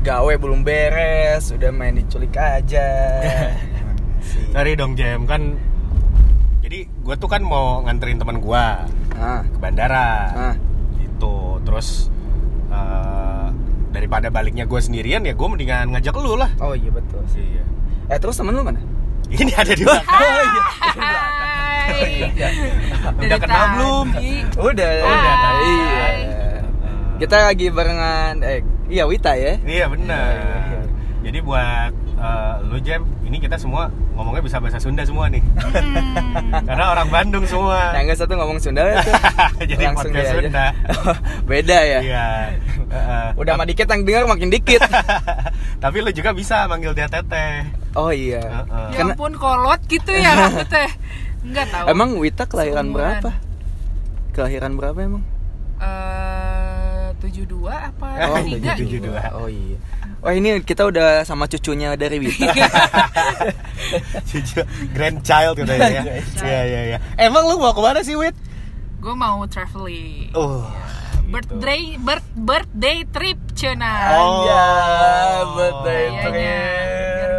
gawe belum beres udah main diculik aja. Sorry dong Jem. Kan jadi gue tuh kan mau nganterin teman gue ah. ke bandara. Ah. Gitu. Terus eh, daripada baliknya gue sendirian ya gue mendingan ngajak lu lah. Oh iya betul. Sih iya. Eh terus temen lu mana? Ini ada di belakang. Oh iya. Hai. Udah Dari kenal tadi. belum? udah. Udah, iya. Kita lagi barengan eh iya Wita ya iya benar jadi buat eh, lu Jem ini kita semua ngomongnya bisa bahasa Sunda semua nih Hmm. karena orang Bandung semua yang satu ngomong Sunda tuh jadi langsung podcast. Sunda beda ya iya Heeh. udah mah dikit yang dengar makin dikit tapi lu juga bisa manggil dia teteh oh iya Heeh. Ya Karena- ampun kolot gitu ya aku teh. Enggak tahu. emang Wita kelahiran Seumuran. berapa kelahiran berapa emang eh 72 apa? Oh, 73 72. gitu. Oh iya. Wah ini kita udah sama cucunya dari Wita. Cucu grandchild gitu ya. ya. Iya iya iya. Emang lu mau ke mana sih, Wit? Gue mau traveling. Oh. Birthday birth, birthday trip cina. Oh. Ya, birthday Kayaknya, trip.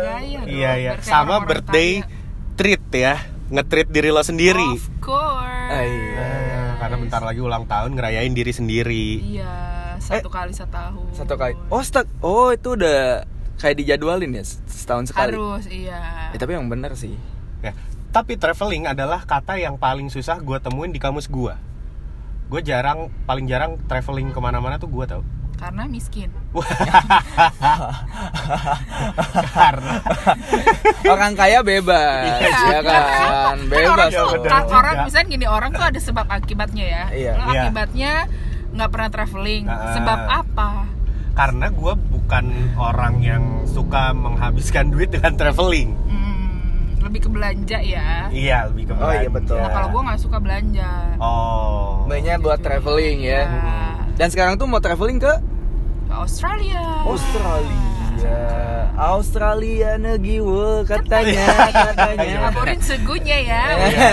gaya dong, Iya iya. Sama birthday treat ya. Nge-treat diri lo sendiri. Of course. Bentar lagi ulang tahun ngerayain diri sendiri. Iya, satu kali setahun. Satu kali. Oh, stuck. Oh, itu udah kayak dijadwalin ya setahun sekali. Harus, iya. Ya, tapi yang benar sih. Ya. Tapi traveling adalah kata yang paling susah gue temuin di kamus gue. Gue jarang, paling jarang traveling ke mana-mana tuh gue tau. Karena miskin. Karena Orang kaya bebas, Iya, ya kan? Bebas. orang Ya, tuh, kan orang misalnya gini orang tuh ada sebab akibatnya ya. Iya. Lo Iya. akibatnya nggak pernah traveling. Ah. Sebab apa? karena gue bukan orang yang suka menghabiskan duit dengan traveling. Hmm, lebih ke belanja ya. Iya lebih ke Oh, iya, belanja. betul. Nah kalau gue nggak suka belanja. Oh. Mainnya buat traveling ya. Iya. Dan sekarang tuh mau traveling ke Ke Australia. Australia. Australia negiwe katanya, katanya. Aborin segunya ya. Iya,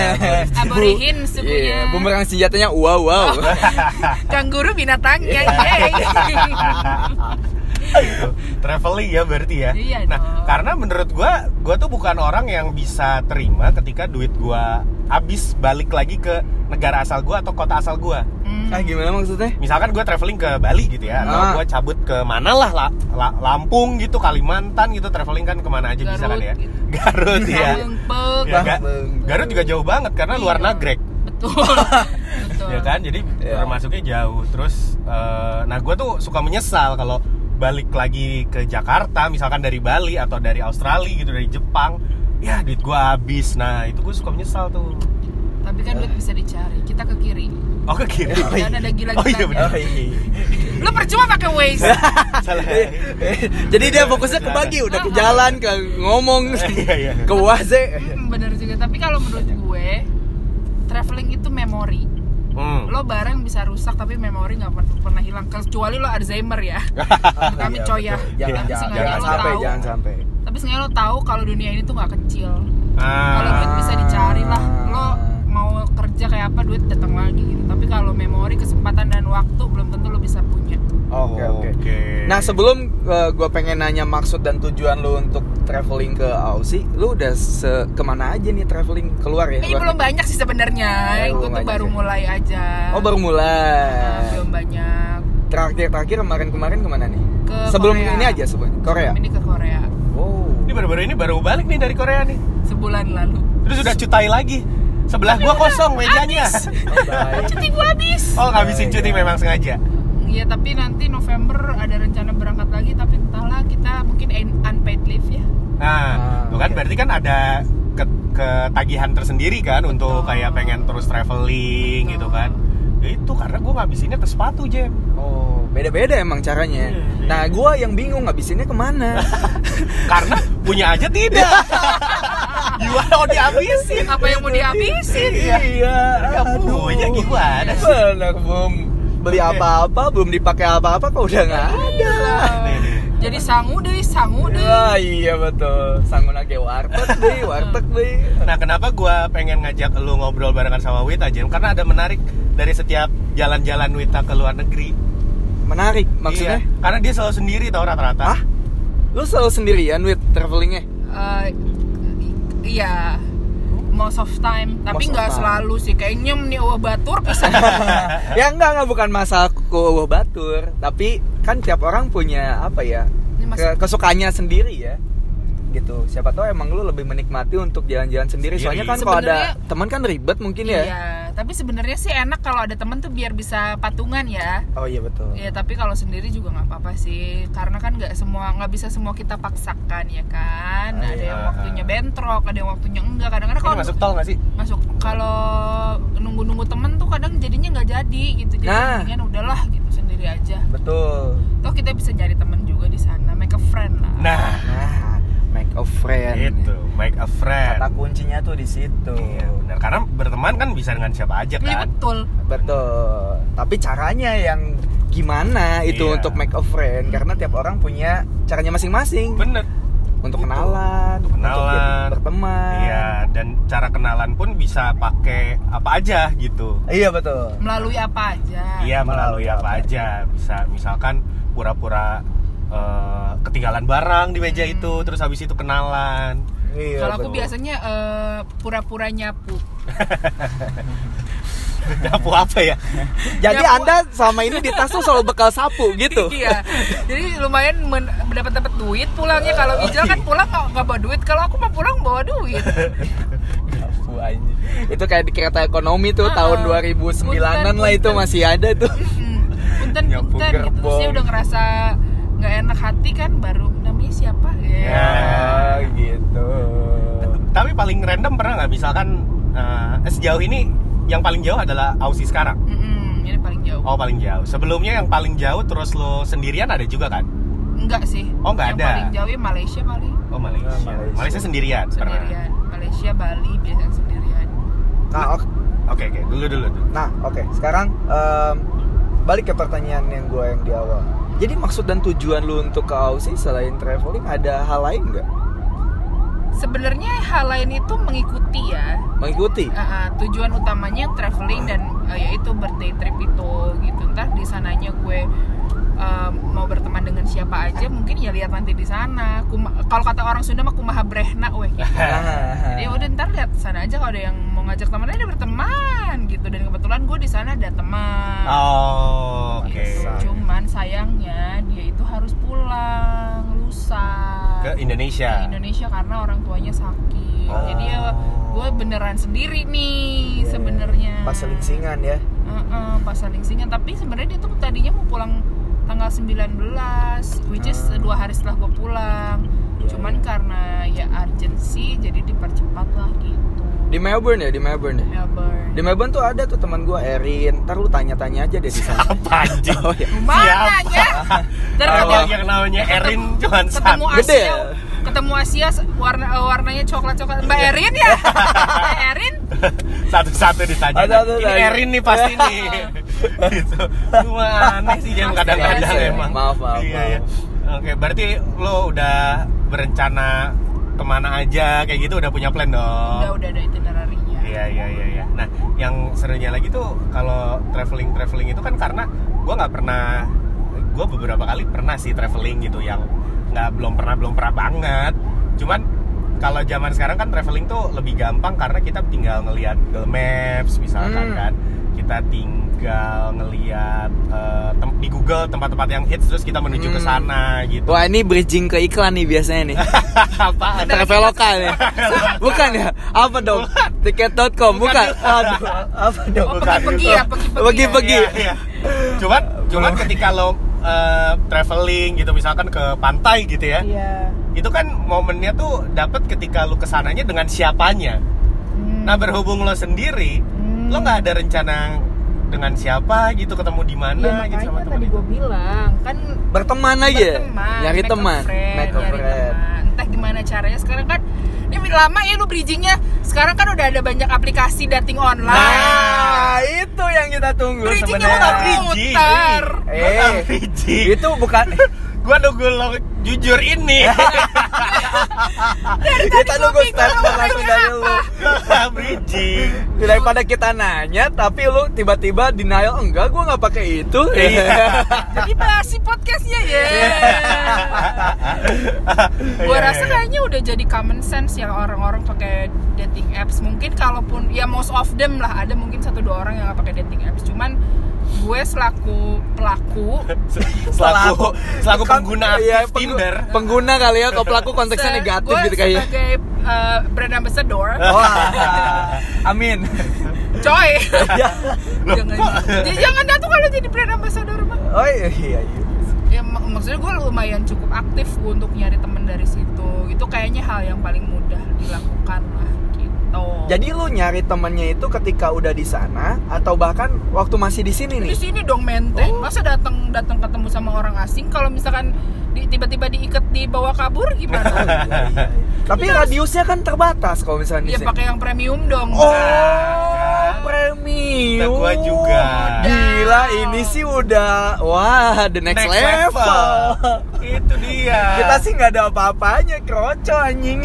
Aborihin sukunya. Iya, bumerang senjatanya wow wow. Kangguru binatangnya. Iya. Gitu. traveling ya berarti ya. Iya nah, dong. karena menurut gua, gua tuh bukan orang yang bisa terima ketika duit gua habis balik lagi ke negara asal gua atau kota asal gua. Hmm. Ah gimana maksudnya? Misalkan gua traveling ke Bali gitu ya, atau Ah. gua cabut ke mana lah, La- La- Lampung gitu, Kalimantan gitu, traveling kan ke mana aja bisa kan Garut ya. gitu. Garut ya. Ya, Ga-. Garut juga jauh banget karena luar Iya. nagrek. Betul. Betul. ya kan jadi Iya. termasuknya jauh terus eh, nah gue tuh suka menyesal kalau balik lagi ke Jakarta misalkan dari Bali atau dari Australia gitu dari Jepang ya duit gue habis nah itu gue suka menyesal tuh Tapi kan duit bisa dicari. Kita ke kiri. oh ke kiri Dan ada gila-gilanya. oh iya benar Oh, iya. Lu percuma pakai Waze. salah Jadi dia fokusnya ke bagi, udah ke jalan, ke ngomong, iya iya ke waze. Hmm, bener juga. Tapi kalau menurut gue, traveling itu memori. Hmm. Lo barang bisa rusak tapi memori nggak pernah, pernah hilang. Kecuali lo Alzheimer ya. Kami Iya, coy ya. Jangan, Tapi jangan, jangan sampai, tahu. jangan sampai. Tapi seenggaknya lo tahu kalau dunia ini tuh nggak kecil. Ah. Kalau duit bisa dicari lah. Lo mau kerja kayak apa duit datang lagi gitu. Tapi kalau memori, kesempatan dan waktu belum tentu lo bisa punya. Oke, oke. Oke. Nah sebelum gue pengen nanya maksud dan tujuan lu untuk traveling ke Aussie, lu udah se ke mana aja nih traveling keluar ya? Ini Keluar belum banyak sih sebenarnya. Oh, Gue belum tuh baru ya? mulai aja. Oh baru mulai. Nah, belum banyak. Terakhir terakhir kemarin kemarin ke mana nih? Ke sebelum Korea. ini aja sebelum Korea. Ini ke Korea. Oh. ini baru-baru ini baru balik nih dari Korea nih Sebulan lalu. terus udah cutai lagi sebelah gua kosong mejanya Oh, baik. Cuti gue habis. oh ngabisin cuti memang sengaja Iya tapi nanti November ada rencana berangkat lagi tapi entahlah kita mungkin un- unpaid leave ya. Nah, Ah, tuh kan berarti kan ada ke ketagihan tersendiri kan untuk Betul. kayak pengen terus traveling Betul. gitu kan. Ya itu karena gue ngabisinnya ke sepatu Jem. Oh, beda-beda emang caranya. Iya, iya. Nah, gua yang bingung ngabisinnya ke mana. karena punya aja tidak. Gimana mau dihabisin? Apa yang mau dihabisin? iya. Nggak punya gimana sih? Benar, belum beli apa-apa, belum dipakai apa-apa kok udah nggak ada. Iya. Nih. Jadi sangu deh, sangu deh. Wah, iya betul. Sanggup nage warteg deh, warteg deh. Nah, kenapa gue pengen ngajak lu ngobrol barengan sama Wita Jem? Karena ada menarik dari setiap jalan-jalan Wita ke luar negeri. menarik maksudnya Iya, karena dia selalu sendiri tau rata-rata ah lu selalu sendirian with travelingnya Eh, i- iya most of time. Tapi nggak selalu sih. Kayaknya nih wah batur bisa. Ya enggak enggak bukan masalah ku batur. Tapi kan tiap orang punya apa ya ke- kesukaannya sendiri ya. Gitu. Siapa tahu emang lu lebih menikmati untuk jalan-jalan sendiri, Sendiri. soalnya kan kalau ada teman kan ribet mungkin ya. Iya tapi sebenarnya sih enak kalau ada temen tuh biar bisa patungan ya oh iya betul Ya tapi kalau sendiri juga nggak apa-apa sih, karena kan nggak semua nggak bisa semua kita paksakan ya kan. Ah, ada iya. yang waktunya bentrok, ada yang waktunya enggak. Kadang-kadang kalau masuk tol gak sih? masuk kalau nunggu-nunggu temen tuh kadang jadinya nggak jadi gitu. Jadi Nah. udahlah gitu sendiri aja. betul Toh kita bisa nyari temen juga di sana, make a friend lah. Nah, nah a friend. Itu make a friend. Kata kuncinya tuh di situ. Iya benar, karena berteman kan bisa dengan siapa aja Iya kan? betul. betul. Tapi caranya yang gimana itu Iya. untuk make a friend? Karena tiap orang punya caranya masing-masing. Bener. Untuk kenalan Untuk kenalan. jadi berteman. Iya, dan cara kenalan pun bisa pakai apa aja gitu. Iya betul. Melalui apa aja. Iya melalui Melalui apa apa aja. Bisa misalkan pura-pura eh, ketinggalan barang di meja Hmm. itu terus habis itu kenalan iya Kalau aku biasanya eh, pura-pura nyapu. nyapu apa ya jadi Nyapu. anda selama ini di tas tuh selalu bekal sapu gitu iya jadi lumayan men- mendapat dapat duit pulangnya kalau Ijal kan pulang nggak bawa duit kalau aku mah pulang bawa duit Sapu aja. itu kayak di kereta ekonomi tuh Ah, tahun ah. 2009an lah itu Punten. masih ada tuh punten Nyapu punten gitu terus dia gerbong. udah ngerasa nggak enak hati kan baru namanya siapa? Ya. Ya gitu. Tapi paling random pernah nggak? Misalkan eh, sejauh ini yang paling jauh adalah Aussie sekarang. Mm-mm, ini paling jauh. Oh paling jauh. Sebelumnya yang paling jauh terus lo sendirian ada juga kan? Enggak sih. Oh, nggak yang ada. paling jauh ya Malaysia paling. Oh Malaysia. Ah, Malaysia. Malaysia, sendirian pernah. Sendirian. Malaysia Bali biasanya sendirian. Nah oke oke oke. Dulu dulu dulu. Nah, oke. Sekarang em, balik ke pertanyaan yang gue yang di awal. Jadi maksud dan tujuan lu untuk ke Aussie selain traveling ada hal lain nggak? sebenarnya hal lain itu mengikuti ya Mengikuti? Uh, uh, tujuan utamanya traveling dan uh, yaitu birthday trip itu gitu ntar di sananya gue uh, mau berteman aja mungkin ya lihat nanti di sana. Kalau kata orang Sunda mah kumaha brehna weh. Gitu. Jadi udah ntar lihat sana aja kalau ada yang mau ngajak temannya dia berteman gitu. Dan kebetulan gue di sana ada teman. Oh oke. Gitu. cuman sayangnya dia itu harus pulang lusa. Ke Indonesia? Ke Indonesia karena orang tuanya sakit. Oh. jadi ya gue beneran sendiri nih Iya, sebenarnya. Pas selingsingan ya. Heeh, pas selingsingan. Tapi sebenarnya dia tuh tadinya mau pulang tanggal 19 which is Ah. dua hari setelah gue pulang Iya, cuman iya. karena ya urgency jadi dipercepat lah gitu Di Melbourne ya, di Melbourne ya. Melbourne Di Melbourne tuh ada tuh teman gue Erin. Ntar lu tanya-tanya aja deh di sana. apa anjing Oh, ya. ya Emang ketemu, yang namanya Erin cuman ketemu satu Gede Asia ya? Ketemu Asia warna eh, warnanya coklat coklat Mbak Erin ya? Mbak Erin? Satu-satu ditanya. Satu-satu ini. Erin nih pasti nih. Gitu. Cuma aneh sih jam kadang-kadang ada. emang. Maaf, maaf, iya, maaf. iya. oke berarti lo udah berencana ke mana aja? Kayak gitu udah punya plan dong? Udah udah ada itinerary-nya. Iya iya iya iya. Nah, yang serunya lagi tuh kalau traveling traveling itu kan karena gue nggak pernah, gue beberapa kali pernah sih traveling gitu yang nggak belum pernah belum pernah banget. Cuman kalau zaman sekarang kan traveling tuh lebih gampang karena kita tinggal ngelihat Google Maps misalkan Hmm. kan, kita tinggal ngelihat eh, tem- di Google tempat-tempat yang hits terus kita menuju ke Hmm. sana gitu. Wah ini bridging ke iklan nih biasanya nih. Apaan? Traveloka nih. Bukan ya? Apa dong? Tiket.com bukan? Aduh, apa dong? Oh, pergi-pergi ya, pergi-pergi. Pergi-pergi. ya. Iya, iya. Cuman cuman ketika lo eh, traveling gitu misalkan ke pantai gitu ya. Iya. Itu kan momennya tuh dapat ketika lo ke sananya dengan siapanya. Hmm. Nah, berhubung lo sendiri, Hmm. lo nggak ada rencana dengan siapa gitu ketemu di mana Iya gitu sama teman tadi gue bilang kan Berteman aja. berteman, Nyari teman. friend, Make a nyari friend. teman. Entah gimana caranya sekarang kan ini lama ya lu bridgingnya. Sekarang kan udah ada banyak aplikasi dating online. Nah, kita tunggu sebenarnya. bridging. Eh, itu bukan Gua nunggu lo jujur ini. Kita nunggu statement langsung dari lu. Bridging. Daripada kita nanya, tapi lu tiba-tiba denial enggak, gua nggak pakai itu. Iya. Jadi basi podcastnya ya. Gua Iya, rasa iya. kayaknya udah jadi common sense yang orang-orang pakai dating apps. Mungkin kalaupun ya most of them lah ada mungkin satu dua orang yang nggak pakai dating apps. Cuman gue selaku pelaku selaku selaku pengguna iya, penggu- Tinder. Pengguna kali ya, kalau pelaku konteksnya se- negatif gue gitu kayaknya. sebagai uh, brand ambassador Wah, amin. coy Ya. jangan ya, jangan dah tuh kalau jadi brand ambassador mah Oh iya iya. iya. ya mak- maksudnya gue lumayan cukup aktif untuk nyari temen dari situ itu kayaknya hal yang paling mudah dilakukan lah gitu Jadi lu nyari temennya itu ketika udah di sana atau bahkan waktu masih di sini di nih? sini dong menteng Oh. masa datang datang ketemu sama orang asing kalau misalkan di- tiba-tiba diikat dibawa kabur gimana Tapi Iya. radiusnya kan terbatas kalau misalnya di ya sini. pakai yang premium dong Oh, Nah, premium. Kita gua juga. Gila, ini sih udah wah the next, Next level. level. Itu dia. Kita sih nggak ada apa-apanya, kroco anjing.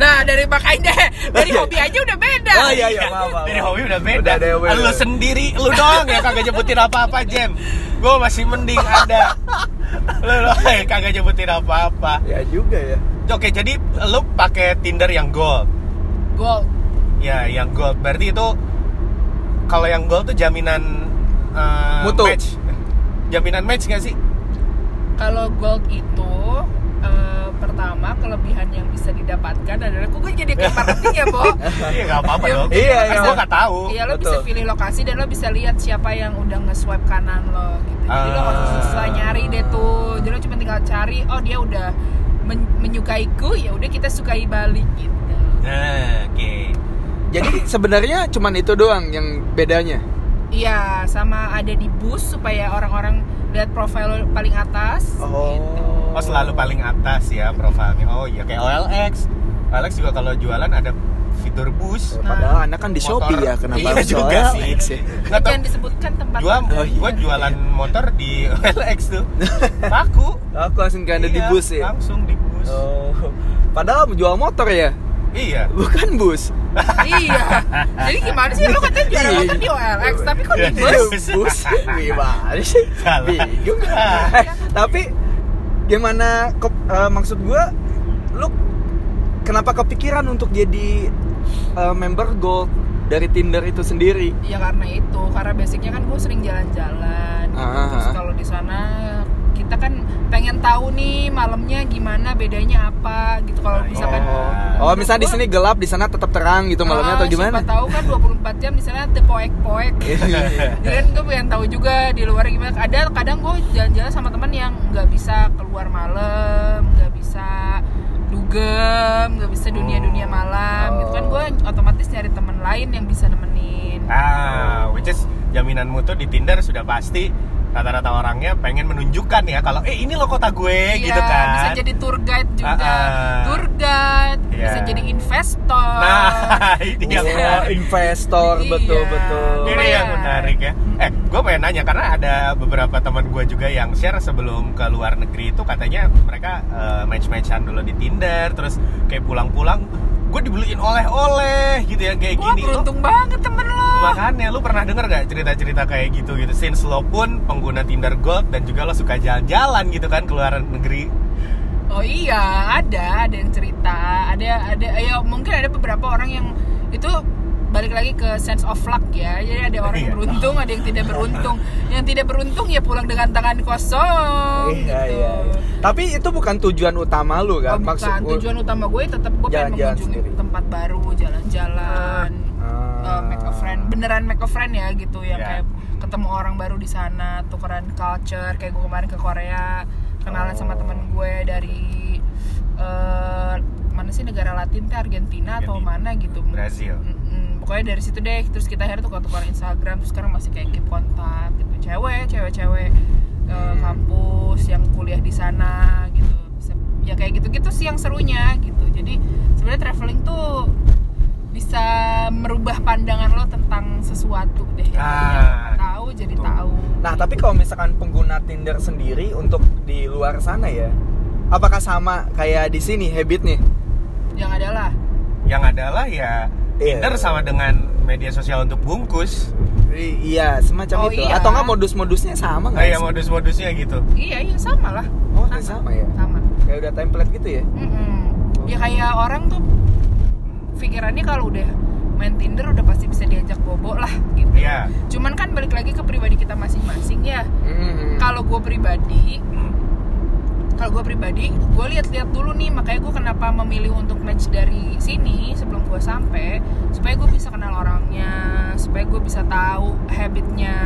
nah dari makanya dari hobi aja udah beda Oh iya iya, maaf, maaf. Dari hobi udah beda. Udah ada yang beda. Lu sendiri, lu doang ya kagak nyebutin apa-apa, Jem. Gue masih mending ada. Lu lu kagak nyebutin apa-apa. Ya juga ya. Oke, jadi lu pakai Tinder yang gold. gold Ya, yang gold. Berarti itu kalau yang gold tuh jaminan eh, Mutu. match. Jaminan match gak sih? kalau gold itu eh, pertama kelebihan yang bisa didapatkan adalah kok gue jadi kayak marketing ya Bo Iya, gak apa-apa Ya, dong. Iya, iya. Gue gak tahu. Iya lo bisa pilih lokasi dan lo bisa lihat siapa yang udah nge-swipe kanan lo gitu. Jadi lo nggak usah Ah. susah nyari deh tuh. Jadi lo cuma tinggal cari, oh dia udah men- menyukaiku, ya udah kita sukai balik gitu. Nah, oke. Jadi sebenarnya cuman itu doang yang bedanya. Iya, sama ada di bus supaya orang-orang lihat profil paling atas. Oh. Gitu. Oh selalu paling atas ya profilnya. Oh iya kayak OLX. OLX juga kalau jualan ada fitur bus. Padahal anak kan di motor. Shopee ya, kenapa Iya harus juga OLX sih. ya? Nggak tahu. Jangan disebutkan tempat. Gua, Oh, iya. gua jualan motor di OLX tuh. Laku. Aku langsung kayak ada di Iya, bus ya. Langsung di bus. Oh. Padahal jual motor ya, Iya. bukan bus. Iya. Jadi gimana sih lo katanya jualan Iya. motor di OLX, tapi kok di Iya. bus? bus bus gimana sih bingung eh, tapi gimana ke, eh, maksud gua lu kenapa kepikiran untuk jadi eh, member gold dari Tinder itu sendiri Ya karena itu, karena basicnya kan gue sering jalan-jalan. gitu. Terus kalau di sana kita kan pengen tahu nih malamnya gimana bedanya apa gitu. Kalau Nah, misalkan iya. oh misalnya di sini gelap di sana tetap terang gitu malamnya Ah, atau gimana Siapa tahu kan 24 jam di sana ada poek-poek. Jadi kan gue pengen tahu juga di luar gimana. Ada kadang gue jalan-jalan sama teman yang nggak bisa keluar malam, nggak bisa dugem, nggak bisa dunia-dunia malam. Gitu kan gue otomatis nyari teman lain yang bisa nemenin. Ah, which is jaminan mutu di Tinder sudah pasti rata-rata orangnya pengen menunjukkan ya kalau eh ini lo kota gue Iya, gitu kan. bisa jadi tour guide juga, Ah, ah. tour guide, Iya. bisa jadi investor. Nah, ini yang investor Iya. betul betul Ini yang menarik ya. Eh, gue pengen nanya karena ada beberapa teman gue juga yang share sebelum ke luar negeri itu katanya mereka eh, match-matchan dulu di Tinder, terus kayak pulang-pulang gue dibeliin oleh-oleh gitu ya kayak Wah, gini. Lo- beruntung banget temen lo. Makanya lu pernah denger gak cerita-cerita kayak gitu gitu Since lo pun pengguna Tinder Gold dan juga lo suka jalan-jalan gitu kan ke luar negeri Oh iya, ada, ada yang cerita, ada, ada, ya mungkin ada beberapa orang yang itu balik lagi ke sense of luck ya. Jadi ada orang yang Iya. beruntung, ada yang tidak beruntung. Yang tidak beruntung ya pulang dengan tangan kosong. Iya, gitu. iya. Tapi itu bukan tujuan utama lu Oh, kan? bukan. Tujuan utama gue tetap gue pengen mengunjungi sendiri. tempat baru, jalan-jalan, Ah. uh, make a friend, beneran make a friend ya gitu, yang Iya. kayak ketemu orang baru di sana, tukeran culture, kayak gue kemarin ke Korea, kenalan sama Oh. temen gue dari eh, mana sih negara Latin teh Argentina atau Argentina. mana gitu. Brazil. Pokoknya dari situ deh, terus kita akhirnya tukar-tukar Instagram, terus sekarang masih kayak keep kontak gitu, cewek, cewek-cewek Hmm. kampus yang kuliah di sana gitu, ya kayak gitu-gitu sih yang serunya gitu. Jadi sebenarnya traveling tuh bisa merubah pandangan lo tentang sesuatu deh Ah. Tahu jadi Betul. tahu Nah, tapi kalau misalkan pengguna Tinder sendiri untuk di luar sana ya, apakah sama kayak di sini habitnya? yang adalah yang adalah ya Iya. Tinder sama dengan media sosial untuk bungkus I- iya, semacam Oh, itu. iya. Atau nggak modus-modusnya sama nggak? kayak sih? modus-modusnya gitu iya iya sama lah Oh, sama ya? sama Kayak udah template gitu ya? Mm-mm. ya kayak orang tuh pikirannya kalau udah main Tinder udah pasti bisa diajak bobo lah gitu Iya. cuman kan balik lagi ke pribadi kita masing-masing ya Hmm. kalau gue pribadi kalau gue pribadi gue lihat-lihat dulu nih makanya gue kenapa memilih untuk match dari sini sebelum gue sampai supaya gue bisa kenal orangnya supaya gue bisa tahu habitnya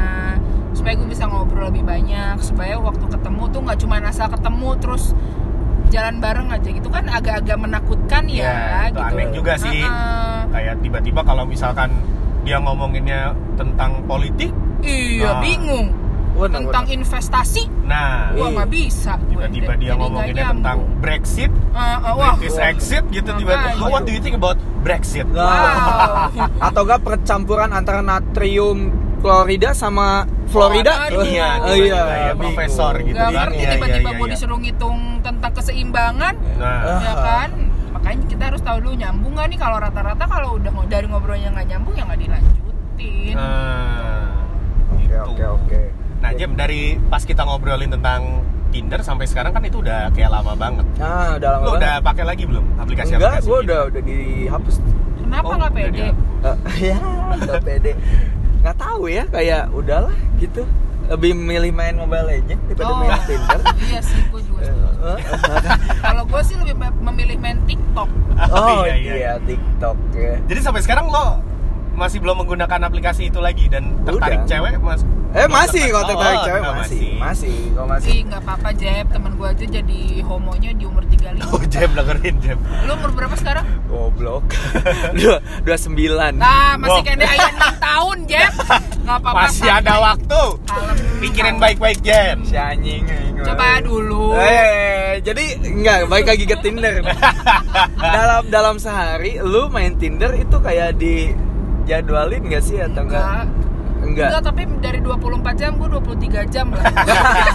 supaya gue bisa ngobrol lebih banyak supaya waktu ketemu tuh nggak cuma asal ketemu terus jalan bareng aja gitu kan agak-agak menakutkan ya, itu gitu aneh juga sih. Heeh. kayak tiba-tiba kalau misalkan dia ngomonginnya tentang politik iya Nah. bingung Waduh, tentang investasi nah gua Iya. nggak bisa gue. tiba-tiba dia ngomonginnya nyambung. tentang Brexit Eh, eh, wah British exit gitu tiba-tiba Makanya. what do you think about Brexit Nah, Wow. atau enggak percampuran antara natrium Florida sama Florida? Aduh. Iya, oh, tiba-tiba iya, kayak bingung. profesor gitu. Gak Iya, ngerti iya, tiba-tiba iya, mau iya. disuruh ngitung tentang keseimbangan nah Ah. ya kan makanya kita harus tahu dulu nyambung nggak nih kalau rata-rata kalau udah dari ngobrolnya nggak nyambung ya nggak dilanjutin Nah, Oke, gitu. oke, oke. Nah, Jem dari pas kita ngobrolin tentang Tinder sampai sekarang kan itu udah kayak lama banget. Nah, udah lama Lu banget. udah pakai lagi belum aplikasi Enggak, aplikasi? gue udah udah dihapus. kenapa Oh, nggak pede. Eh, ya, udah pede. Nggak tahu ya, kayak udahlah gitu. Lebih milih main Mobile Legend daripada Oh. main Tinder. iya sih gue juga Eh, eh, kalau gue sih lebih me- memilih main TikTok oh Iya, iya, iya, TikTok ya. Jadi sampai sekarang lo masih belum menggunakan aplikasi itu lagi dan tertarik Udah. cewek mas? Eh masih kalau tertarik Oh, cewek enggak, masih, masih, kalau masih. sih nggak apa-apa Jeb temen gue aja jadi homonya di umur 35 Oh, Jem dengerin Jem. lu umur berapa sekarang Goblok. Dua, dua sembilan. nah masih Wow. kayak ayah 6 tahun Jeb nggak apa-apa Masih ada santai. waktu. Kalem. Pikirin baik-baik Jem. Si anjing. coba dulu Eh, jadi enggak baik lagi ke Tinder. dalam dalam sehari lu main Tinder itu kayak di jadwalin enggak sih atau enggak? Enggak. Enggak. Enggak, tapi dari 24 jam gue 23 jam lah.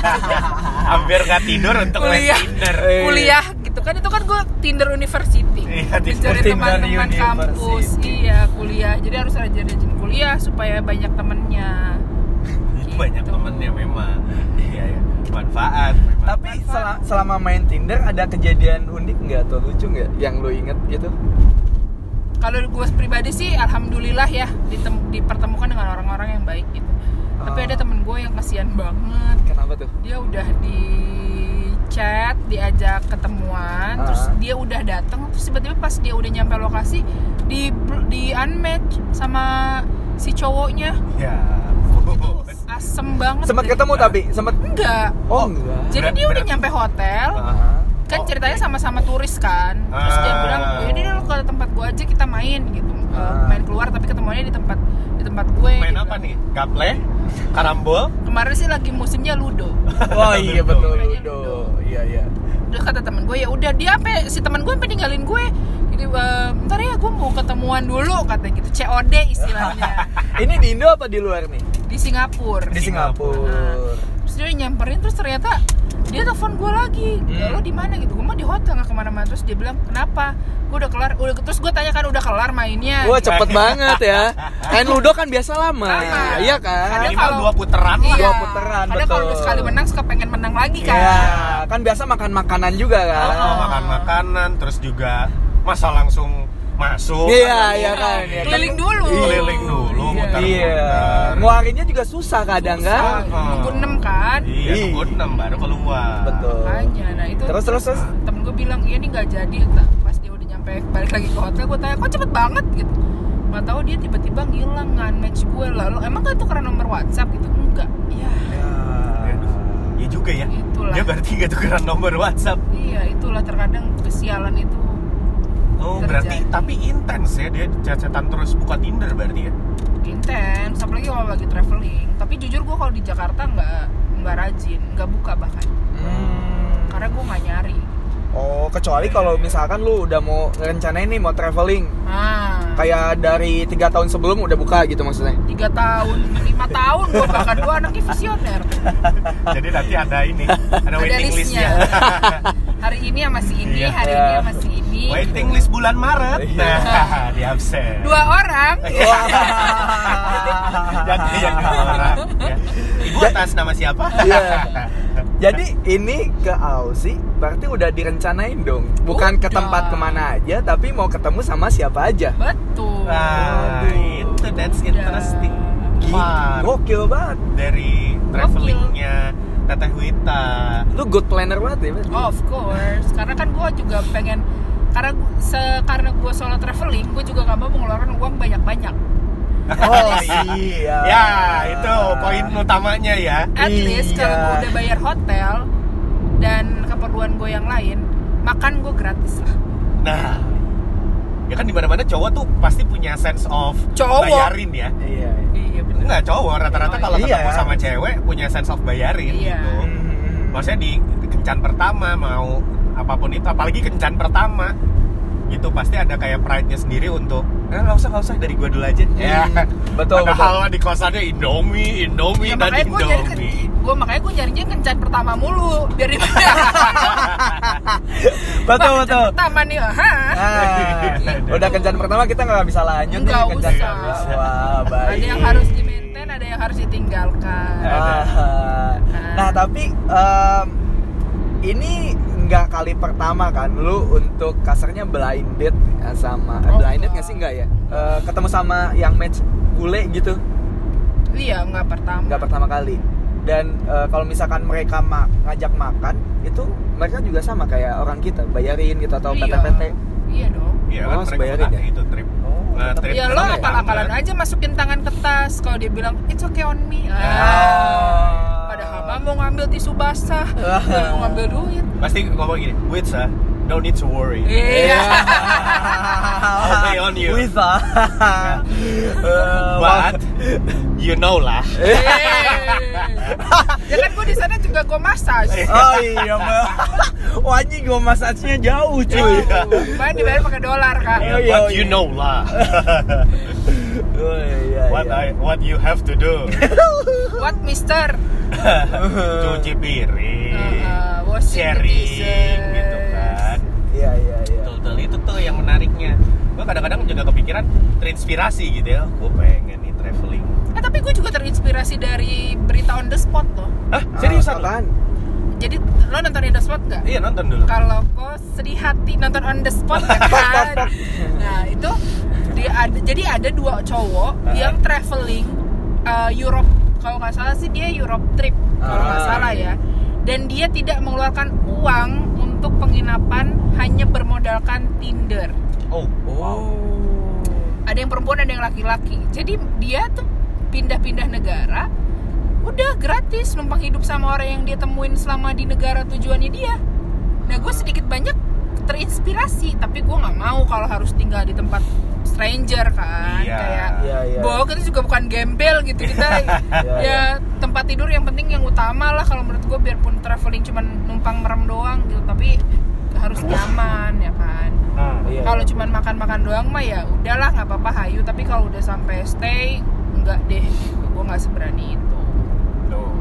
Hampir gak tidur untuk main Kuliah. Tinder. Eh. Kuliah gitu kan itu kan gue Tinder University. Iya, Tinder- Mencari teman-teman kampus. Iya, kuliah. Jadi harus rajin-rajin kuliah supaya banyak temennya. Banyak Gitu. temennya memang. Iya, iya. Manfaat. memang. Tapi sel- selama main Tinder ada kejadian unik nggak atau lucu nggak yang lu inget gitu? Kalau gue pribadi sih alhamdulillah ya ditem- dipertemukan dengan orang-orang yang baik gitu. Tapi Ah. ada temen gue yang kasihan banget. Kenapa tuh? dia udah di chat diajak ketemuan Ah. terus dia udah datang terus tiba-tiba pas dia udah nyampe lokasi di di unmatch sama si cowoknya Ya. itu asem banget Sempat ketemu tapi sempat enggak Oh enggak. jadi dia udah nyampe hotel Ah. Kan Oh, ceritanya sama-sama turis kan terus dia Ah. bilang "Oh, yaudah deh lo ke tempat gua aja kita main gitu Eh, Ah. main keluar tapi ketemuannya di tempat di tempat gue Main dia apa nih? Gaple? Karambol? kemarin sih lagi musimnya ludo Oh iya betul Ludo. Ludo. Iya iya. udah kata temen gue ya udah dia apa si temen gue sampai ninggalin gue jadi "Eh, ntar ya gue mau ketemuan dulu kata gitu COD istilahnya Ini di Indo apa di luar nih? di Singapura Di Singapura. Singapura. terus dia nyamperin terus ternyata dia telepon gue lagi Hmm. lo di mana gitu gue mau di hotel nggak ke mana-mana terus dia bilang kenapa gue udah kelar udah terus gue tanya kan udah kelar mainnya Wah cepet banget ya. Main Ludo kan biasa lama. Lama. Iya kan? Kadang Minimal kalau- dua putaran lah. iya Dua putaran, kadang kalau udah sekali menang suka pengen menang lagi kan Iya, kan biasa makan makanan juga kan. Oh, Ah. makan makanan terus juga masa langsung masuk Iya, iya kan. iya kan. keliling dulu Keliling dulu, Iya. Muter. Iya. Nguarinnya juga susah kadang kan. Susah. nunggu enam kan Iya, nunggu enam baru keluar. Betul. makanya nah itu Terus terus terus. temen gue bilang iya nih nggak jadi pas dia udah nyampe balik lagi ke hotel gue tanya kok cepet banget gitu nggak tahu dia tiba-tiba ngilang ngan match gue lalu emang gak tukeran nomor WhatsApp gitu enggak ya Aduh, Iya juga ya. Itulah. Dia berarti gak tukeran nomor WhatsApp. iya itulah terkadang kesialan itu Oh, Terjadi. berarti tapi intens ya dia cecetan terus buka Tinder berarti ya. Intens apalagi kalau lagi traveling tapi jujur gue kalau di Jakarta nggak nggak rajin nggak buka bahkan Hmm. karena gue nggak nyari Oh, kecuali kalau misalkan lu udah mau rencanain nih mau traveling ah kayak dari tiga tahun sebelum udah buka gitu maksudnya tiga tahun lima tahun gue bahkan gue anaknya visioner Jadi nanti ada ini, ada ada waiting listnya listnya. hari ini sama si ini Iya. hari Iya. ini sama si ini waiting list bulan Maret. Iya. Nah, di absen. dua orang Jadi yang dua orang. ya. Ibu atas nama siapa? Iya. Jadi ini ke Aussie berarti udah direncanain dong bukan ke Udah. tempat ke mana aja tapi mau ketemu sama siapa aja betul Nah, itu that's interesting. Gila, gokil banget Dari travelingnya Teteh Wita. lu good planner banget ya berarti? of course karena kan gue juga pengen karena se karena gue solo traveling gue juga gak mau mengeluarkan uang banyak banyak oh iya Ya, itu poin utamanya ya. at least Iya. kalau gue udah bayar hotel dan keperluan gue yang lain makan gue gratis lah Nah, ya kan di mana-mana cowok tuh pasti punya sense of Cowok. bayarin ya. iya iya bener Enggak cowok, rata-rata Oh, kalau iya. ketemu sama cewek punya sense of bayarin Iya. gitu. Hmm. Maksudnya di kencan pertama mau apa pun itu, apalagi kencan pertama. Gitu pasti ada kayak pride-nya sendiri untuk eh nggak usah nggak usah dari gua dulu aja. Ya betul, padahal di kosannya Indomie Indomie Ya, dan makanya gue nyari Indomie. gue makanya gue nyarinya kencan pertama mulu biar betul betul. pertama nih ha Ah, udah kencan pertama kita nggak bisa lanjut Nggak nih kencan usah. kedua. Wah, baik. ada yang harus di maintain ada yang harus ditinggalkan. Ah. Nah, tapi em, ini nggak kali pertama kan lu untuk kasarnya blind date ya, sama eh, Oh, blind date enggak. nggak sih nggak ya? Eh, ketemu sama yang match bule gitu iya nggak pertama nggak pertama kali. Dan eh, kalau misalkan mereka ma- ngajak makan itu mereka juga sama kayak orang kita bayarin gitu atau iya. PT-PT. iya dong Iya Oh, kan mereka sebayarin bukan ya? itu trip Oh, Nah, trip ya lo akal-akalan kan? aja masukin tangan ke tas kalau dia bilang it's okay on me ah. Ah. Mah mau ngambil tisu basah. Dia mau ngambil duit. Pasti ngomong gini wait sir don't need to worry. Iya. I'll pay on you. Bisa. Eh, but you know lah. Eh. ya kan gue di sana juga gue massage. Oh iya, Mbak. Wah, anjing gua massage-nya jauh, cuy. Bahkan dibayar pakai dolar kak. Iya, but iya, you iya. know lah. Oh iya, what iya. I what you have to do. What mister cuci piring Uh, uh, sharing dishes. gitu kan Iya, iya, iya. betul betul itu tuh yang menariknya gue kadang-kadang juga kepikiran terinspirasi gitu ya gue pengen nih traveling Eh tapi gue juga terinspirasi dari berita on the spot loh. ah seriusan? Apaan? Jadi lo nonton on the spot nggak? iya nonton dulu Kalau kau sedih hati nonton on the spot kan? nah itu dia ada, jadi ada dua cowok Ah. yang traveling uh, Europe. Kalau nggak salah sih dia Europe trip kalau nggak Ah. salah ya. Dan dia tidak mengeluarkan uang untuk penginapan hanya bermodalkan Tinder. oh Oh. ada yang perempuan ada yang laki-laki jadi dia tuh pindah-pindah negara udah gratis numpang hidup sama orang yang dia temuin selama di negara tujuannya dia nah gue sedikit banyak terinspirasi tapi gue nggak mau kalau harus tinggal di tempat stranger kan Iya. kayak Iya, iya. bahwa kita juga bukan gembel gitu kita Iya, ya tempat tidur yang penting yang utama lah kalau menurut gue biarpun traveling cuman numpang merem doang gitu tapi harus nyaman ya kan Hmm. Iya, kalau iya. cuman makan-makan doang mah ya udahlah nggak apa-apa hayu tapi kalau udah sampai stay enggak deh gitu gue nggak seberani itu Tuh.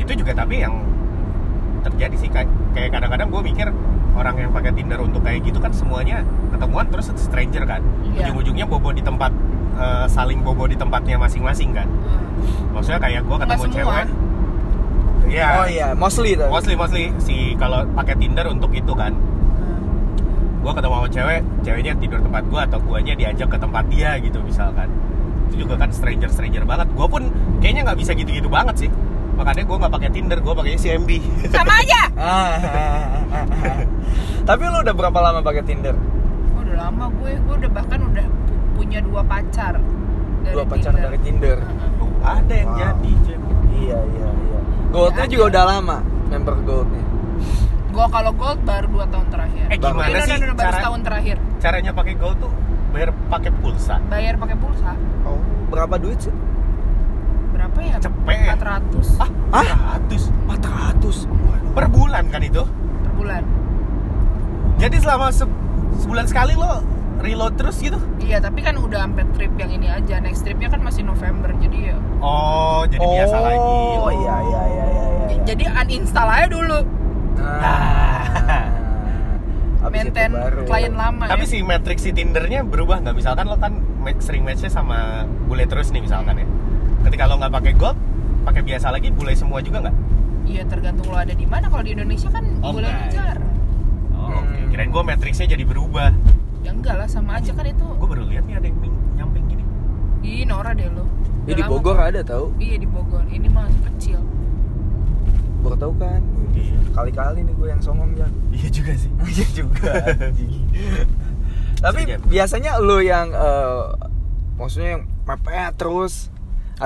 itu juga tapi yang terjadi sih kayak kayak kadang-kadang gue mikir orang yang pakai Tinder untuk kayak gitu kan semuanya ketemuan terus stranger kan Iya. ujung-ujungnya bobo di tempat eh, saling bobo di tempatnya masing-masing kan maksudnya kayak gue ketemu semua. cewek Iya. Oh iya, mostly tuh. Mostly mostly si kalau pakai Tinder untuk itu kan. Gua ketemu sama cewek, ceweknya tidur tempat gua atau guanya diajak ke tempat dia gitu misalkan. Itu juga kan stranger stranger banget. Gua pun kayaknya nggak bisa gitu-gitu banget sih. Makanya gua nggak pakai Tinder, gua pakai CMB. sama aja Ah. Tapi lu udah berapa lama pakai Tinder? Oh, udah lama gue gue udah bahkan udah pu- punya dua pacar dari Dua pacar Tinder. dari Tinder. Oh, ada yang Wow. jadi, Cem. Iya, iya, iya. Goldnya juga udah lama, member Goldnya. gue kalau gold baru dua tahun terakhir Eh, gimana no, sih baru cara- setahun terakhir Caranya pakai Gold tuh bayar pakai pulsa. bayar pakai pulsa Oh, berapa duit sih? Berapa ya Cepet. 400 Ah, 400 400. per bulan kan itu? per bulan Jadi selama se- sebulan sekali lo reload terus gitu? Iya, tapi kan udah sampai trip yang ini aja. Next tripnya kan masih November, jadi ya. Oh, jadi biasa lagi. Oh iya iya iya iya. iya. Jadi uninstall aja dulu. Nah. Maintain baru. klien lama Tapi ya. si matrix si Tindernya berubah nggak? Misalkan lo kan sering matchnya sama bule terus nih misalkan ya. Ketika lo nggak pakai gold, pakai biasa lagi bule semua juga nggak? Iya, tergantung lo ada di mana. Kalau di Indonesia kan Oh, boleh ngejar. Oh, Hmm. oke. Kirain gue matrixnya jadi berubah. Ya enggak lah, sama aja kan itu. Gue baru lihat nih ada yang nyamping gini. Ih, Nora deh lo. Ya, di Bogor kok. ada tahu. Iya di Bogor. Ini mah kecil. Baru tahu kan. Iya. Kali-kali nih gue yang songong ya. Iya juga sih. Iya juga. Tapi ya? biasanya lo yang eh, maksudnya yang mepet terus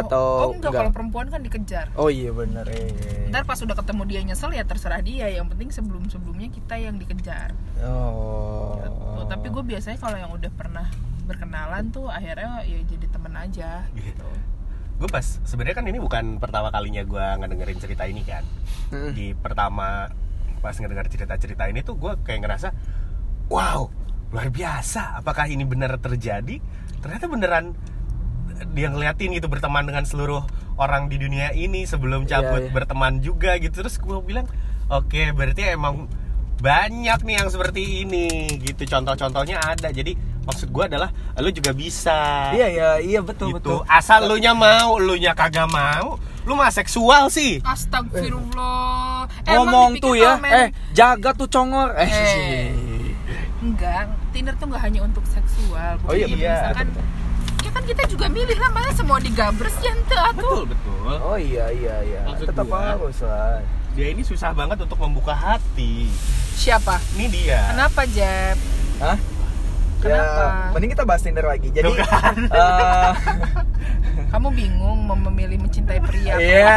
atau oh, oh enggak, kalau perempuan kan dikejar. Oh iya bener eh. Ntar pas udah ketemu dia nyesel ya terserah dia. Yang penting sebelum sebelumnya kita yang dikejar. Oh. Gitu. Tapi gue biasanya kalau yang udah pernah berkenalan tuh akhirnya ya jadi temen aja gitu. gue pas sebenarnya kan ini bukan pertama kalinya gue ngedengerin cerita ini kan di pertama pas ngedengar cerita-cerita ini tuh gue kayak ngerasa wow luar biasa apakah ini benar terjadi ternyata beneran dia ngeliatin gitu berteman dengan seluruh orang di dunia ini sebelum Iya, cabut iya. berteman juga gitu terus gue bilang oke berarti emang banyak nih yang seperti ini gitu contoh-contohnya ada jadi maksud gue adalah lu juga bisa Iya iya iya betul gitu. betul. Asal lu nya mau, lu nya kagak mau, lu mah seksual sih. Astagfirullah. Emang Ngomong tuh ya, main- eh jaga tuh congor. Eh. Eh. Enggak, Tinder tuh nggak hanya untuk seksual. Oh iya, betul. Misalkan, kan kita juga milih lah, masa semua digabres ya ente atuh. betul. Oh iya iya iya. Maksud Tetap gua- harus lah. Dia ini susah banget untuk membuka hati. Siapa? Ini dia. Kenapa Jeb? Hah? Kenapa? Ya, mending kita bahas Tinder lagi. Jadi eh, Kamu bingung mau memilih mencintai pria? Iya,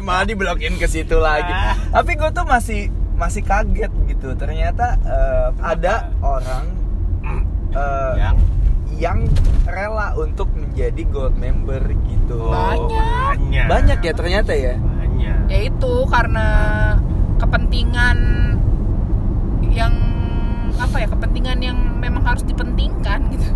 malah diblokin ke situ lagi. Ah. Tapi gue tuh masih masih kaget gitu. Ternyata eh, ada orang eh, Yang yang rela untuk menjadi gold member gitu. Banyak. Banyak. Banyak ya ternyata ya. Banyak. Ya itu karena kepentingan yang apa ya kepentingan yang memang harus dipentingkan gitu.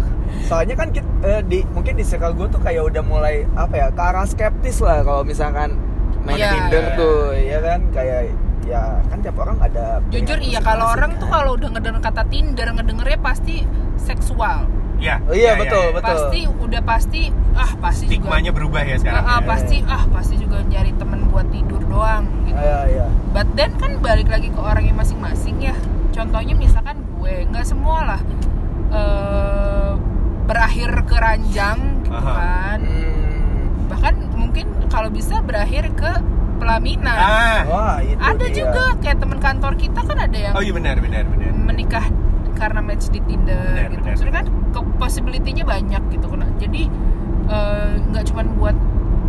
Soalnya kan kit- eh, di mungkin di circle gue tuh kayak udah mulai apa ya ke arah skeptis lah kalau misalkan main Iya, Tinder iya. tuh ya kan kayak ya kan tiap orang ada Jujur iya kalau orang tuh kan. kalau udah ngedenger kata Tinder ngedengernya pasti seksual. Iya. Oh iya, betul, betul. Pasti udah pasti ah pasti Stigmanya juga berubah ya sekarang. Ah, ah, ya. pasti ah pasti juga nyari temen buat tidur doang gitu. Iya iya. But then kan balik lagi ke orangnya masing-masing ya. Contohnya misalkan gue nggak semua lah eh, berakhir ke ranjang gitu Aha. kan. Hmm. Bahkan mungkin kalau bisa berakhir ke pelaminan. Ah. Wah, itu ada dia. juga kayak temen kantor kita kan ada yang Oh iya benar benar benar. menikah karena match di Tinder Benar, gitu. benar, Maksudnya kan ke- possibility-nya banyak gitu kan. Jadi eh, nggak cuman buat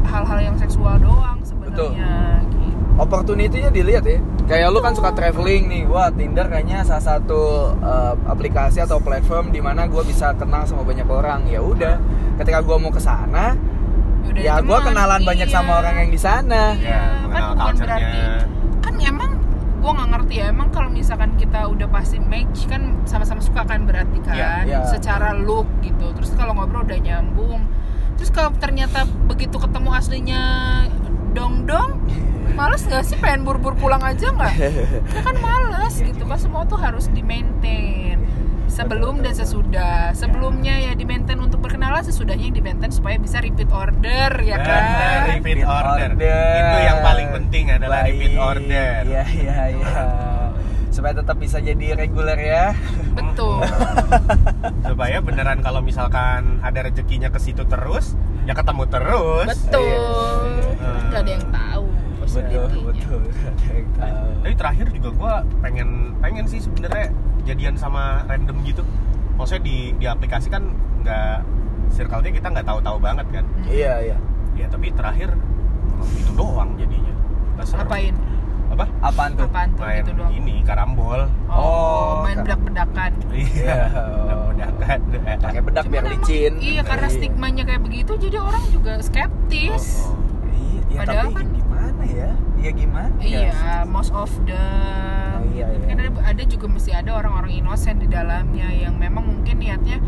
hal-hal yang seksual doang sebenarnya gitu. Opportunity-nya dilihat ya. Kayak lu kan suka traveling nih. Wah, Tinder kayaknya salah satu eh, aplikasi atau platform di mana gua bisa kenal sama banyak orang. Ya udah, ketika gua mau ke sana, Yaudah, ya teman. gua kenalan banyak Iya. sama orang yang di sana. Iya, Ya, kan bukan berarti kan emang gue nggak ngerti ya. Emang kalau misalkan kita udah pasti match kan sama-sama suka kan berarti kan? Iya, iya. secara look gitu. Terus kalau ngobrol udah nyambung. Terus kalau ternyata begitu ketemu aslinya dong dong males nggak sih? Pengen buru-buru pulang aja nggak? Ya kan males gitu. Kan semua tuh harus di maintain sebelum dan sesudah sebelumnya ya di maintain untuk berkenalan sesudahnya yang di maintain supaya bisa repeat order ya Benar, kan repeat Repeat order. order. Itu yang paling penting adalah Baik. repeat order. Iya, iya, iya. Supaya tetap bisa jadi reguler ya. betul Supaya beneran kalau misalkan ada rezekinya ke situ terus, ya ketemu terus. betul iya. nggak ada yang tahu Betul, betul. Ada yang tahu. Tapi terakhir juga gue pengen pengen sih sebenarnya jadian sama random gitu. Maksudnya di di aplikasi kan nggak circle-nya kita nggak tahu-tahu banget kan. Iya, iya. Ya tapi terakhir itu doang jadinya. Nggak seru. Apain? Apa? Apaan tuh? Apaan tuh Main gitu doang? ini karambol. Oh, Oh, main kan. bedak-bedakan. Iya. Iya. Bedakan. Pakai bedak biar emang- licin. Iya, karena Iya. stigmanya kayak begitu, jadi orang juga skeptis. Oh, oh. Iya, ya, Padahal tapi kan- gimana ya? ya gimana ya? Iya, most of the iya, iya. kan ada, ada juga mesti ada orang-orang inosen di dalamnya yang memang mungkin niatnya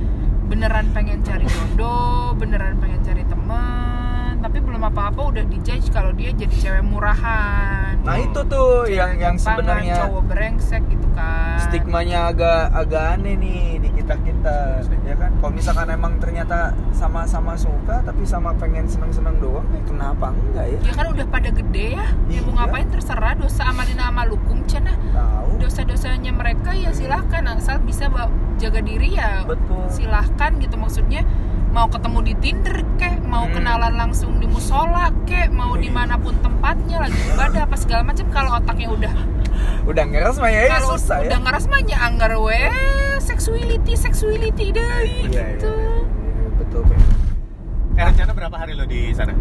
beneran pengen cari jodoh, beneran pengen cari teman, tapi belum apa-apa udah dijudge kalau dia jadi cewek murahan. nah itu tuh Cewek yang yang sebenarnya cowok brengsek gitu kan. stigmanya agak agak aneh nih di kita kita ya kan? Kalau misalkan emang ternyata sama-sama suka tapi sama pengen seneng-seneng doang ya kenapa enggak ya? Ya kan udah pada gede ya. Ya mau Iya. ngapain terserah. Dosa amalina amalukum cenah. tahu. Dosa-dosanya mereka ya silahkan. Asal bisa jaga diri ya betul. silahkan gitu. Maksudnya mau ketemu di Tinder kek. Mau Hmm. kenalan langsung di musola kek. Mau di mana pun tempatnya lagi ibadah apa segala macam. Kalau otaknya udah udah ngeres mah ya, ya susah udah ya. ngeras mah ya anggar we sexuality sexuality deh Iya, gitu iya, iya, betul Pe. Eh, rencana berapa hari lo di sana?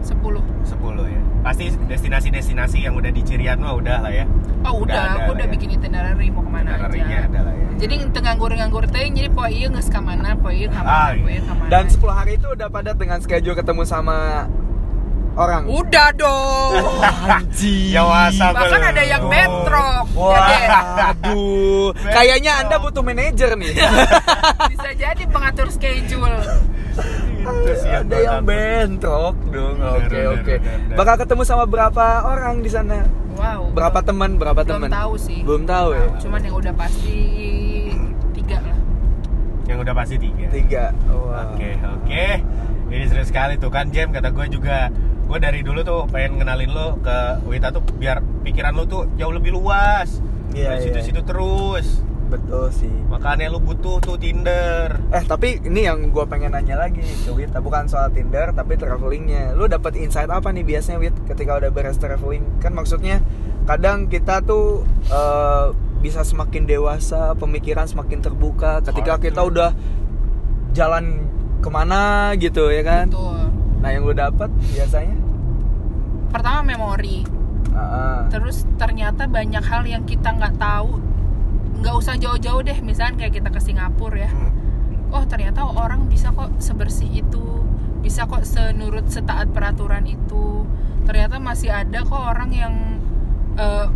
10 10 ya. Pasti destinasi-destinasi yang udah di Cirian mah udah lah ya. oh udah, Udah aku udah ya. bikin itinerary mau ke mana aja ada lah ya. jadi tengah nganggur-nganggur teh jadi poe iya nges ke mana poe iya Ah, iya. poe iya mana dan 10 hari itu udah padat dengan schedule ketemu sama orang udah dong anjing Ya wasa bahkan ada yang belum. bentrok Wah, ya deh aduh. Kayaknya Anda butuh manajer nih. bisa jadi pengatur schedule Ada yang bentrok dong. Oke, oke. bener. Bakal ketemu sama berapa orang di sana? wow Berapa teman? Berapa belum teman? tahu sih Belum tahu ya. cuman yang udah pasti tiga lah Yang udah pasti tiga. Tiga. Wah. Oke, oke. Ini seru sekali tuh kan Jam kata gue juga gue dari dulu tuh pengen ngenalin lo ke Wita tuh biar pikiran lo tuh jauh lebih luas. Iya, Dari iya. situ-situ terus. Betul sih. Makanya lo butuh tuh Tinder. Eh tapi ini yang gue pengen nanya lagi ke Wita bukan soal Tinder tapi travelingnya. Lu dapat insight apa nih biasanya Wit ketika udah beres traveling? Kan maksudnya kadang kita tuh eh, bisa semakin dewasa, pemikiran semakin terbuka ketika kita udah jalan ke mana gitu ya kan. tuh Nah yang lu dapat biasanya? pertama memori. Ah. terus ternyata banyak hal yang kita nggak tahu. Nggak usah jauh-jauh deh misalnya kayak kita ke Singapura ya. Oh ternyata orang bisa kok sebersih itu bisa kok senurut setaat peraturan itu. Ternyata masih ada kok orang yang eh,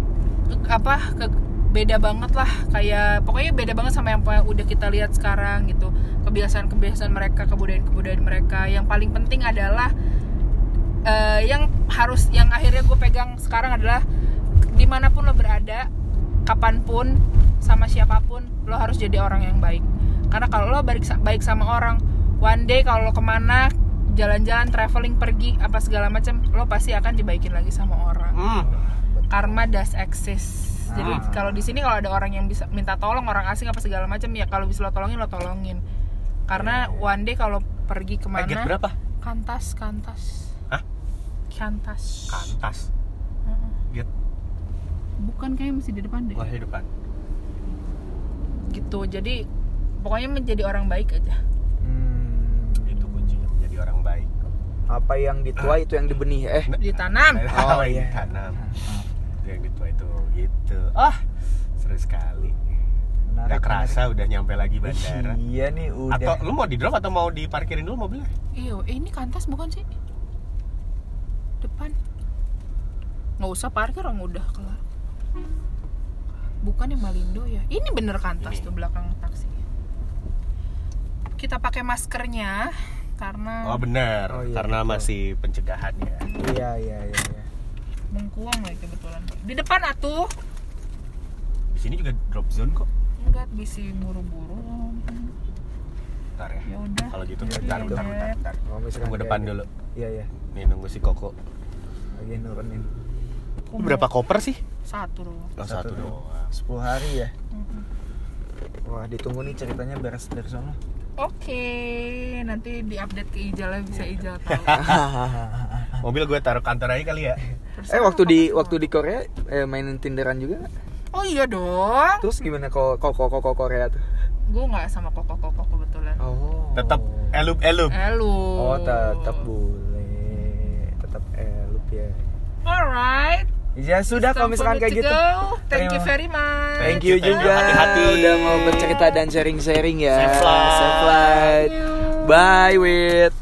apa ke, beda banget lah kayak pokoknya beda banget sama yang udah kita lihat sekarang gitu. Kebiasaan-kebiasaan mereka kebudayaan-kebudayaan mereka. Yang paling penting adalah eh, yang harus yang akhirnya gue pegang sekarang adalah di mana pun lo berada kapan pun sama siapa pun lo harus jadi orang yang baik. Karena kalau lo baik baik sama orang one day kalau lo ke mana jalan-jalan traveling pergi apa segala macam lo pasti akan dibaikin lagi sama orang. Hmm. karma does exist jadi Ah. kalau di sini kalau ada orang yang bisa minta tolong orang asing apa segala macam ya kalau bisa lo tolongin lo tolongin karena one day kalau pergi ke mana Paket berapa? kantas kantas Hah? kantas Kantas. Heeh. Get. bukan kayak masih di depan deh Wah, di depan. gitu jadi pokoknya menjadi orang baik aja Hmm, Itu kuncinya menjadi orang baik. apa yang dituai itu yang dibenih eh. ditanam Oh, Oh, iya. Tanam. Yang gitu itu gitu. Ah, seru sekali. Menarik, Gak kerasa udah nyampe lagi menarik. bandara. Iya nih udah. Atau lu mau di drop atau mau diparkirin dulu mobilnya? iya eh, ini kantas bukan sih depan nggak usah parkir orang udah kelar bukan yang Malindo ya ini bener kantas Ini. tuh belakang taksi kita pakai maskernya karena Oh benar, Oh, iya, karena betul. masih pencegahan ya. Iya iya iya. Iya. mengkuang lagi kebetulan di depan atuh Di sini juga drop zone kok. enggak bisi buru-buru Ntar ya. ya udah Kalau gitu Iya, bentar, bentar, bentar, bentar. Kalau misalkan Tunggu kayak depan gitu. dulu. Iya iya. Nih nunggu si Koko. Lagi nurunin. Lu berapa koper sih? satu doang Oh, Satu satu, doang. 10 hari ya. Mm-mm. Wah ditunggu nih ceritanya beres dari sana. Oke, nanti diupdate ke Ijal lah bisa Ijal tahu. Mobil gue taruh kantor aja kali ya. Eh waktu di waktu di Korea eh, mainin Tinderan juga? Oh iya dong. Terus gimana kok kok kok kok Korea tuh? Gue nggak sama koko koko kebetulan. Oh. Tetap elup elup. Elu. Oh tetap boleh. Tetap elup ya. Alright. Ya sudah kalau misalkan kayak gitu. go. Thank you very much. Thank you juga hati-hati. udah mau bercerita dan sharing-sharing ya. Safe flight. Safe flight. Bye, Wit.